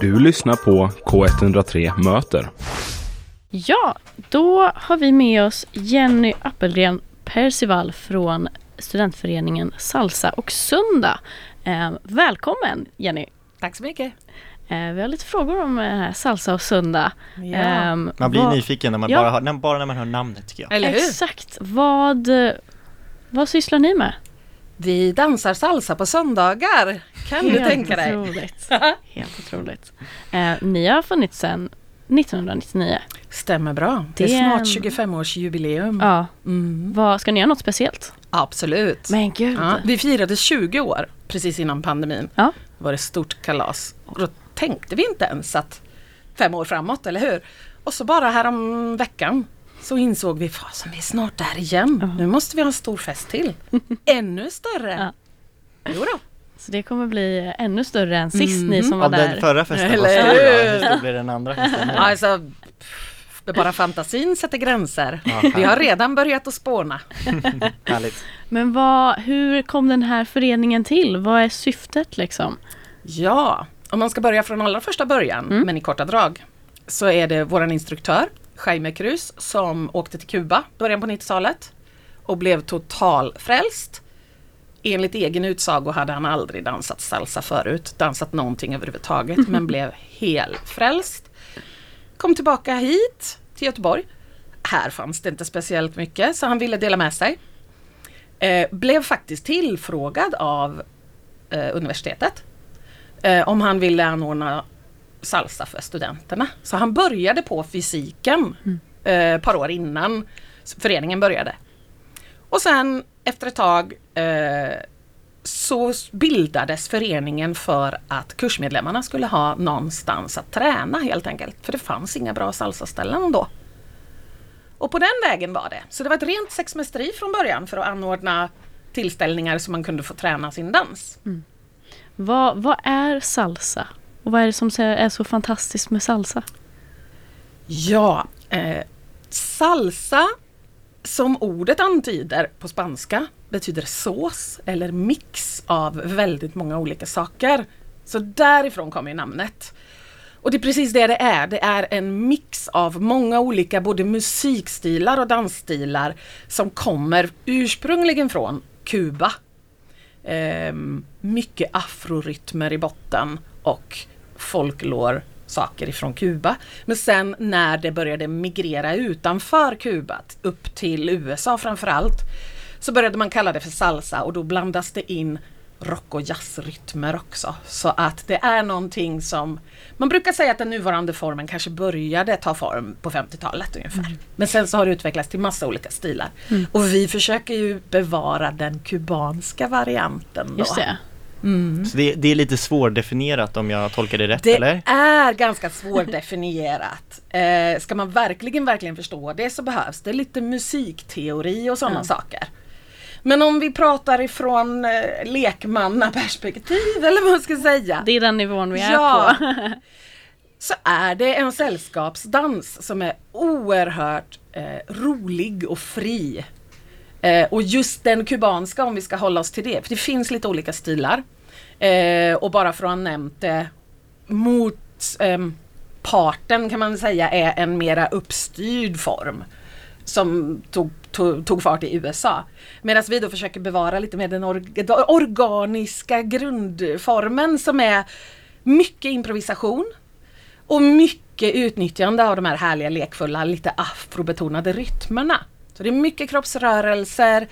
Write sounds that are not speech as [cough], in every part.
Du lyssnar på K103 Möter. Ja, då har vi med oss Jenny Appelgren Percival från studentföreningen Salsa och Sunda. Eh, välkommen Jenny! Tack så mycket! Eh, vi har lite frågor om eh, salsa och sunda. Ja. Eh, Man blir vad- nyfiken när man Ja. bara, hör, bara när man hör namnet tycker jag. Eller hur? Exakt! Vad, vad sysslar ni med? Vi dansar salsa på söndagar, kan du tänka dig? Otroligt. [laughs] Helt otroligt. Eh, ni har funnits sedan 1999. Stämmer bra. Det är snart 25-årsjubileum. Ja, Mm. vad, ska ni göra något speciellt? Absolut. Men gud! Ja, vi firade 20 år precis innan pandemin. Ja. Det var ett stort kalas. Och då tänkte vi inte ens att fem år framåt, eller hur? Och så bara härom veckan så insåg vi, fasen vi är snart där igen. Nu måste vi ha en stor fest till. [laughs] Ännu större. Ja. Jo då. Så det kommer bli ännu större än sist ni som var Av där. den förra festen var Eller stor, ja. hur? stor blir den andra festen? Alltså, bara fantasin sätter gränser. Ja, Vi har redan börjat att spåna. [laughs] Härligt. Men vad, hur kom den här föreningen till? Vad är syftet liksom? Ja, om man ska börja från allra första början, men i korta drag, så är det våran instruktör, Jaime Cruz, som åkte till Kuba början på 90-talet och blev totalfrälst. Enligt egen utsago hade han aldrig dansat salsa förut, dansat någonting överhuvudtaget, men [laughs] blev helfrälst. Kom tillbaka hit till Göteborg. Här fanns det inte speciellt mycket, så han ville dela med sig. Eh, blev faktiskt tillfrågad av eh, universitetet eh, om han ville anordna salsa för studenterna. Så han började på fysiken eh, ett par år innan föreningen började. Och sen efter ett tag eh, så bildades föreningen för att kursmedlemmarna skulle ha någonstans att träna helt enkelt. För det fanns inga bra salsaställen då. Och på den vägen var det. Så det var ett rent sexmästeri från början för att anordna tillställningar så man kunde få träna sin dans. Mm. Vad, vad är salsa? Och vad är det som är så fantastiskt med salsa? Ja, eh, salsa som ordet antyder på spanska betyder sås eller mix av väldigt många olika saker. Så därifrån kommer namnet. Och det är precis det det är. Det är en mix av många olika både musikstilar och dansstilar som kommer ursprungligen från Kuba. Eh, mycket afrorytmer i botten och folklore saker ifrån Kuba. Men sen när det började migrera utanför Kuba upp till USA framförallt så började man kalla det för salsa och då blandas det in rock och jazzrytmer också. Så att det är någonting som man brukar säga att den nuvarande formen kanske började ta form på 50-talet ungefär. Men sen så har det utvecklats till massa olika stilar. Och vi försöker ju bevara den kubanska varianten då. Just det. Så det, det är lite svårdefinierat om jag tolkar det rätt Det eller? är ganska [laughs] svårdefinierat. Eh, ska man verkligen, verkligen förstå det så behövs det lite musikteori och sådana saker. Men om vi pratar ifrån eh, lekmannaperspektiv eller vad man ska säga. Det är den nivån vi är Ja. på. [laughs] så är det en sällskapsdans som är oerhört eh, rolig och fri. Eh, och just den kubanska om vi ska hålla oss till det, för det finns lite olika stilar. Eh, och bara för att ha nämnt det, mot ehm, parten kan man säga är en mera uppstyrd form som tog, tog, tog fart i USA. Medan vi då försöker bevara lite mer den org- organiska grundformen som är mycket improvisation och mycket utnyttjande av de här härliga lekfulla, lite afrobetonade rytmerna. Så det är mycket kroppsrörelser,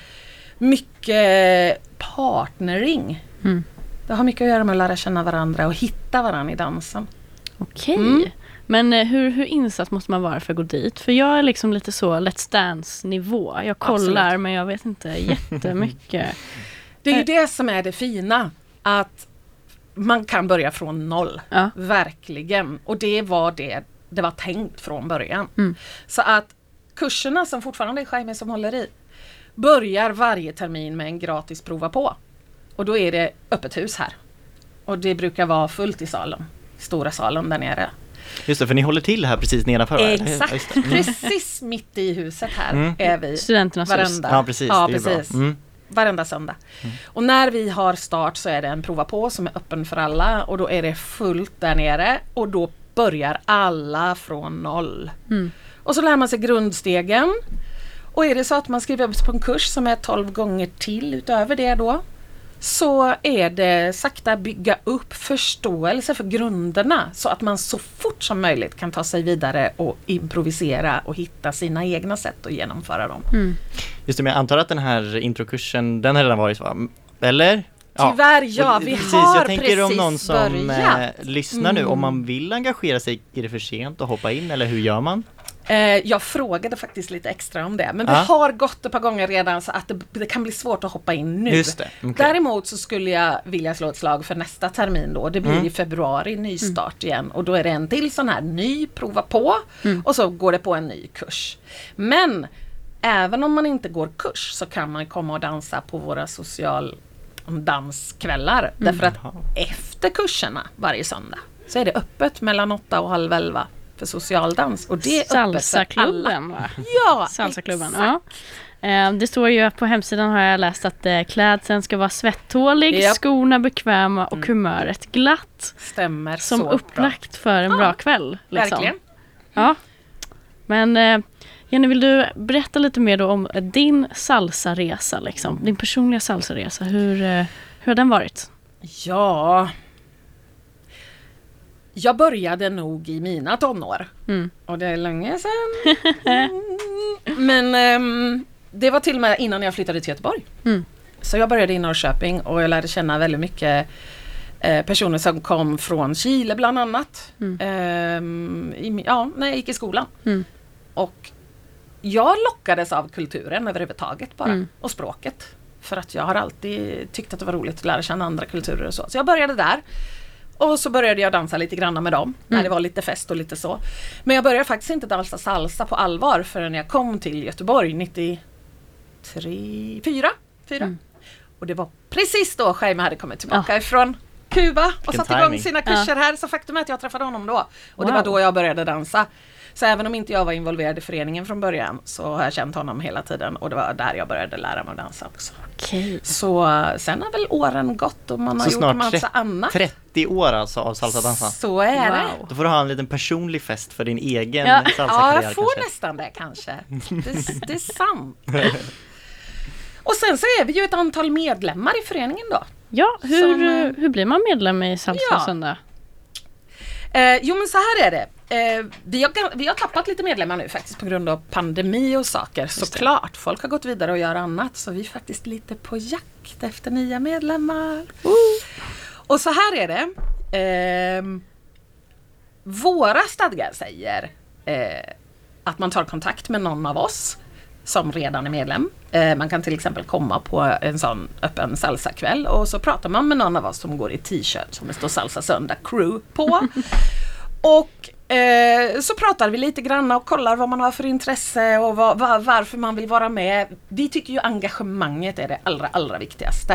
mycket partnering. Mm. Det har mycket att göra med att lära känna varandra och hitta varandra i dansen. Okej. Mm. Men eh, hur, hur insatt måste man vara för att gå dit? För jag är liksom lite så Let's Dance nivå. Jag kollar Absolut. men jag vet inte [laughs] jättemycket. Det är ju Eh. det som är det fina. Att man kan börja från noll. Ja. Verkligen. Och det var det det var tänkt från början. Mm. Så att kurserna som fortfarande är Jaime som håller i börjar varje termin med en gratis prova på. Och då är det öppet hus här. Och det brukar vara fullt i salen. Stora salen där nere. Just det, för ni håller till här precis nedanför Exakt. Mm. precis mitt i huset här Mm. är vi. Studenternas hus. Varenda. Ja precis, Ja, precis. Mm. varenda söndag. Och när vi har start så är det en prova på som är öppen för alla och då är det fullt där nere och då börjar alla från noll. Mm. Och så lär man sig grundstegen. Och är det så att man skriver upp sig på en kurs som är 12 gånger till utöver det då så är det sakta bygga upp förståelse för grunderna så att man så fort som möjligt kan ta sig vidare och improvisera och hitta sina egna sätt att genomföra dem. Mm. Just det, men jag antar att den här introkursen, den har redan varit va? Eller? Tyvärr ja, vi precis, har jag tänker om precis någon som eh, börjat. lyssnar nu, om Mm. man vill engagera sig, är det för sent att hoppa in eller hur gör man? Eh, jag frågade faktiskt lite extra om det men Ja. har gått ett par gånger redan så att det, det kan bli svårt att hoppa in nu. Det, okej. Däremot så skulle jag vilja slå ett slag för nästa termin då. Det blir Mm. i februari nystart igen och då är det en till sån här ny prova på Mm. och så går det på en ny kurs. Men även om man inte går kurs så kan man komma och dansa på våra social danskvällar. Därför att efter kurserna varje söndag så är det öppet mellan åtta och halv elva för socialdans och det är. Salsaklubben va? Ja, Salsaklubben, exakt. ja. Eh, Det står ju på hemsidan har jag läst att eh, klädseln ska vara svettålig, Japp. skorna bekväma och humöret glatt. Stämmer Som så bra. upplagt för en Ja, bra kväll. Liksom. Verkligen. Ja. Men eh, Jenny, vill du berätta lite mer då om din salsaresa, liksom? din personliga salsaresa? Hur, hur har den varit? Ja. Jag började nog i mina tonår. Mm. Och det är länge sedan. [laughs] Men ehm, det var till och med innan jag flyttade till Göteborg. Mm. Så jag började i Norrköping och jag lärde känna väldigt mycket eh, personer som kom från Chile bland annat. Mm. Ehm, i, ja, när jag gick i skolan. Mm. Och jag lockades av kulturen överhuvudtaget bara. Mm. Och språket. För att jag har alltid tyckt att det var roligt att lära känna andra kulturer och så. Så jag började där. Och så började jag dansa lite grann med dem. När Mm. det var lite fest och lite så. Men jag började faktiskt inte dansa salsa på allvar förrän jag kom till Göteborg 93, 4, 4. Mm. Och det var precis då Jaime hade kommit tillbaka ifrån Kuba och Vilken satt igång sina kurser här. Så faktum är att jag träffade honom då. Och det Wow. var då jag började dansa. Så även om inte jag var involverad i föreningen från början så har jag känt honom hela tiden och det var där jag började lära mig att dansa också. Okej. Så sen har väl åren gått och man har Så gjort massa annat. 30 år alltså av salsadansa. Så är det. Wow. Då får du ha en liten personlig fest för din egen Ja. Ja, salsakarriär jag får kanske. nästan det kanske. Det, det är sant. [laughs] Och sen så är vi ju ett antal medlemmar i föreningen då. Ja, hur, Som, eh, eh, hur blir man medlem i Salsa Ja. Söndag? Eh, jo men så här är det. Eh, vi, har, vi har tappat lite medlemmar nu faktiskt på grund av pandemi och saker såklart. Folk har gått vidare och gör annat så vi är faktiskt lite på jakt efter nya medlemmar. Och så här är det. Ehm, våra stadgar säger eh, att man tar kontakt med någon av oss som redan är medlem. Eh, man kan till exempel komma på en sån öppen salsakväll och så pratar man med någon av oss som går i t-shirt som det står Salsa Söndag Crew på. [laughs] och eh, så pratar vi lite grann och kollar vad man har för intresse och vad, va- varför man vill vara med. Vi tycker ju engagemanget är det allra, allra viktigaste.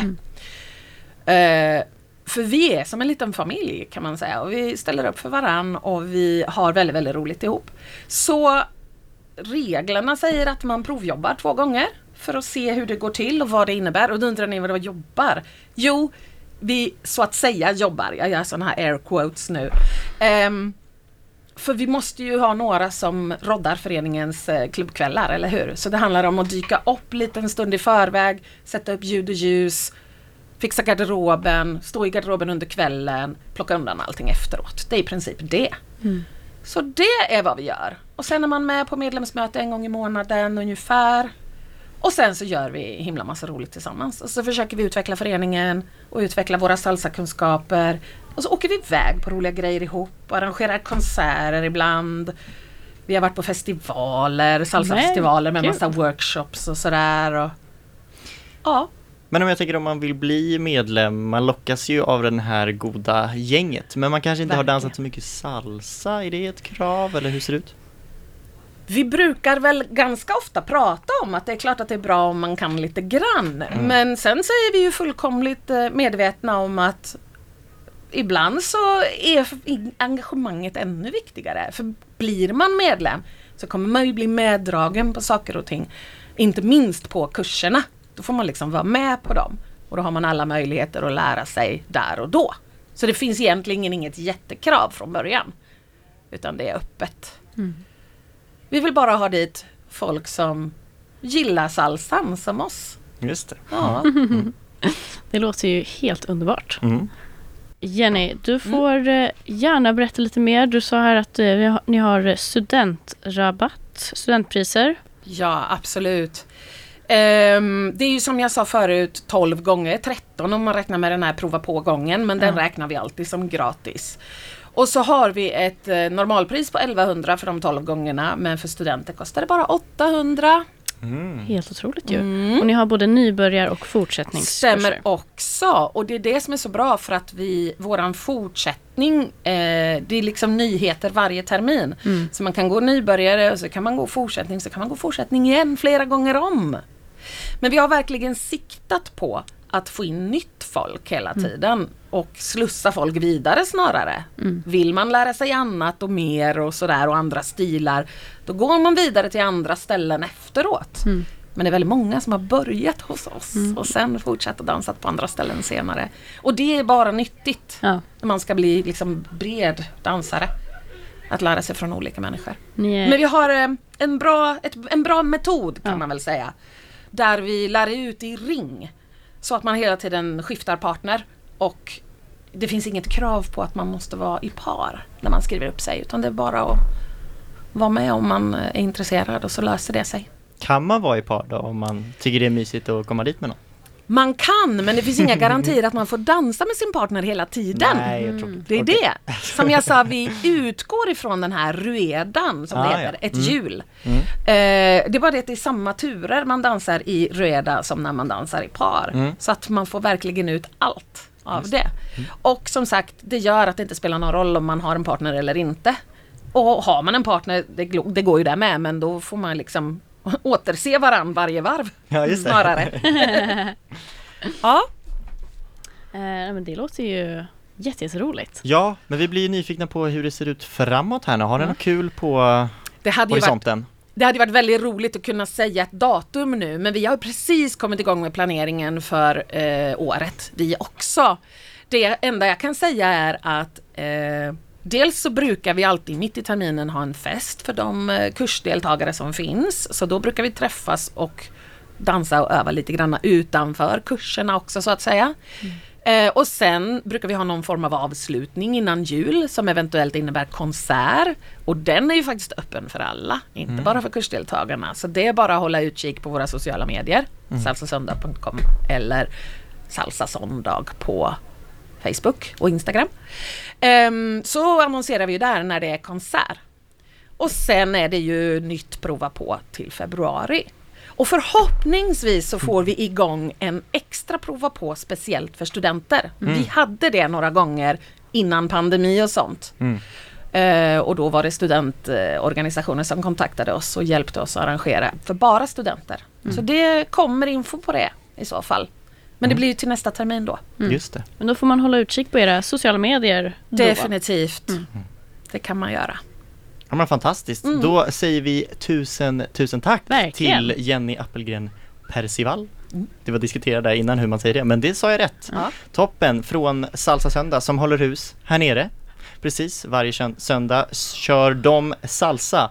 Eh, för vi är som en liten familj kan man säga och vi ställer upp för varann och vi har väldigt, väldigt roligt ihop. Så reglerna säger att man provjobbar två gånger för att se hur det går till och vad det innebär. Och då undrar ni vad det var jobbar? Jo, vi så att säga jobbar. Jag gör sådana här air quotes nu. Ehm, för vi måste ju ha några som roddar föreningens eh, klubbkvällar, eller hur? Så det handlar om att dyka upp lite en stund i förväg, sätta upp ljud och ljus, fixa garderoben, stå i garderoben under kvällen, plocka undan allting efteråt. Det är i princip det. Så det är vad vi gör. Och sen är man med på medlemsmöte en gång i månaden ungefär. Och sen så gör vi himla massa roligt tillsammans. Och så försöker vi utveckla föreningen och utveckla våra salsakunskaper. Och så åker vi iväg på roliga grejer ihop och arrangerar konserter ibland. Vi har varit på festivaler, salsafestivaler med massa workshops och sådär. Och, ja, Men om jag tänker om man vill bli medlem, man lockas ju av den här goda gänget. Men man kanske inte har Verkligen. dansat så mycket salsa, är det ett krav eller hur ser det ut? Vi brukar väl ganska ofta prata om att det är klart att det är bra om man kan lite grann. Men sen så är vi ju fullkomligt eh, medvetna om att ibland så är engagemanget ännu viktigare. För blir man medlem så kommer man ju bli meddragen på saker och ting. Inte minst på kurserna. Då får man liksom vara med på dem. Och då har man alla möjligheter att lära sig där och då. Så det finns egentligen inget jättekrav från början. Utan det är öppet. Vi vill bara ha dit folk som gillar salsan som oss. Just det. Ja. [laughs] Det låter ju helt underbart. Mm. Jenny, du får eh, gärna berätta lite mer. Du sa här att eh, ni har studentrabatt, studentpriser. Ja, absolut. Ehm, det är ju som jag sa förut 12 gånger 13 om man räknar med den här prova på-gången men den Ja. räknar vi alltid som gratis. Och så har vi ett eh, normalpris på 1100 för de 12 gångerna men för studenter kostar det bara 800. Mm. Helt otroligt ju. Mm. Och ni har både nybörjar och fortsättningskurser. Stämmer också och det är det som är så bra för att vi, våran fortsättning, eh, det är liksom nyheter varje termin. Mm. Så man kan gå nybörjare och så kan man gå fortsättning, så kan man gå fortsättning igen flera gånger om. Men vi har verkligen siktat på att få in nytt folk hela tiden och slussa folk vidare snarare. Vill man lära sig annat och mer och sådär och andra stilar, då går man vidare till andra ställen efteråt. Men det är väldigt många som har börjat hos oss och sen fortsatt att dansa på andra ställen senare. Och det är bara nyttigt Ja, när man ska bli liksom bred dansare. Att lära sig från olika människor. ni är, Men vi har eh, en bra, ett, en bra metod kan Ja. man väl säga. Där vi lär ut i ring. Så att man hela tiden skiftar partner. Och det finns inget krav på att man måste vara i par när man skriver upp sig. Utan det är bara att vara med om man är intresserad och så löser det sig. Kan man vara i par då om man tycker det är mysigt att komma dit med någon? Man kan men det finns inga [laughs] garantier att man får dansa med sin partner hela tiden. Nej, jag tror Det är Okej. det. Som jag sa, vi utgår ifrån den här ruedan som det Ah, heter, ja. ett Mm. hjul. Mm. Eh, det är bara det att det är samma turer man dansar i rueda som när man dansar i par. Mm. Så att man får verkligen ut allt av det. Och som sagt, det gör att det inte spelar någon roll om man har en partner eller inte. Och har man en partner, det, det går ju där med, men då får man liksom [laughs] återse varann varje varv. Ja, just det. Snarare. [laughs] ja. eh, men det låter ju jätte- jätteroligt. Ja, men vi blir ju nyfikna på hur det ser ut framåt här nu. Har ni något kul på Det hade, ju varit, horisonten? det hade varit väldigt roligt att kunna säga ett datum nu, men vi har precis kommit igång med planeringen för eh, året, vi också. Det enda jag kan säga är att eh, dels så brukar vi alltid mitt i terminen ha en fest för de eh, kursdeltagare som finns, så då brukar vi träffas och dansa och öva lite grann utanför kurserna också så att säga. Eh, och sen brukar vi ha någon form av avslutning innan jul som eventuellt innebär konsert. Och den är ju faktiskt öppen för alla, inte bara för kursdeltagarna. Så det är bara att hålla utkik på våra sociala medier, salsasöndag.com eller salsasondag på Facebook och Instagram. Ehm, så annonserar vi ju där när det är konsert. Och sen är det ju nytt prova på till februari. Och förhoppningsvis så får vi igång en extra prova på speciellt för studenter. Vi hade det några gånger innan pandemi och sånt. Mm. Eh, och då var det studentorganisationer som kontaktade oss och hjälpte oss att arrangera för bara studenter. Så det kommer info på det i så fall. Men det blir ju till nästa termin då. Just det. Men då får man hålla utkik på era sociala medier. Definitivt. Det kan man göra. Ja men fantastiskt. Mm. Då säger vi tusen, tusen tack Verkligen. till Jenny Appelgren Percival. Det var diskuterat där innan hur man säger det, men det sa jag rätt. Ja. Toppen från Salsa Söndag som håller hus här nere. Precis, varje söndag kör de salsa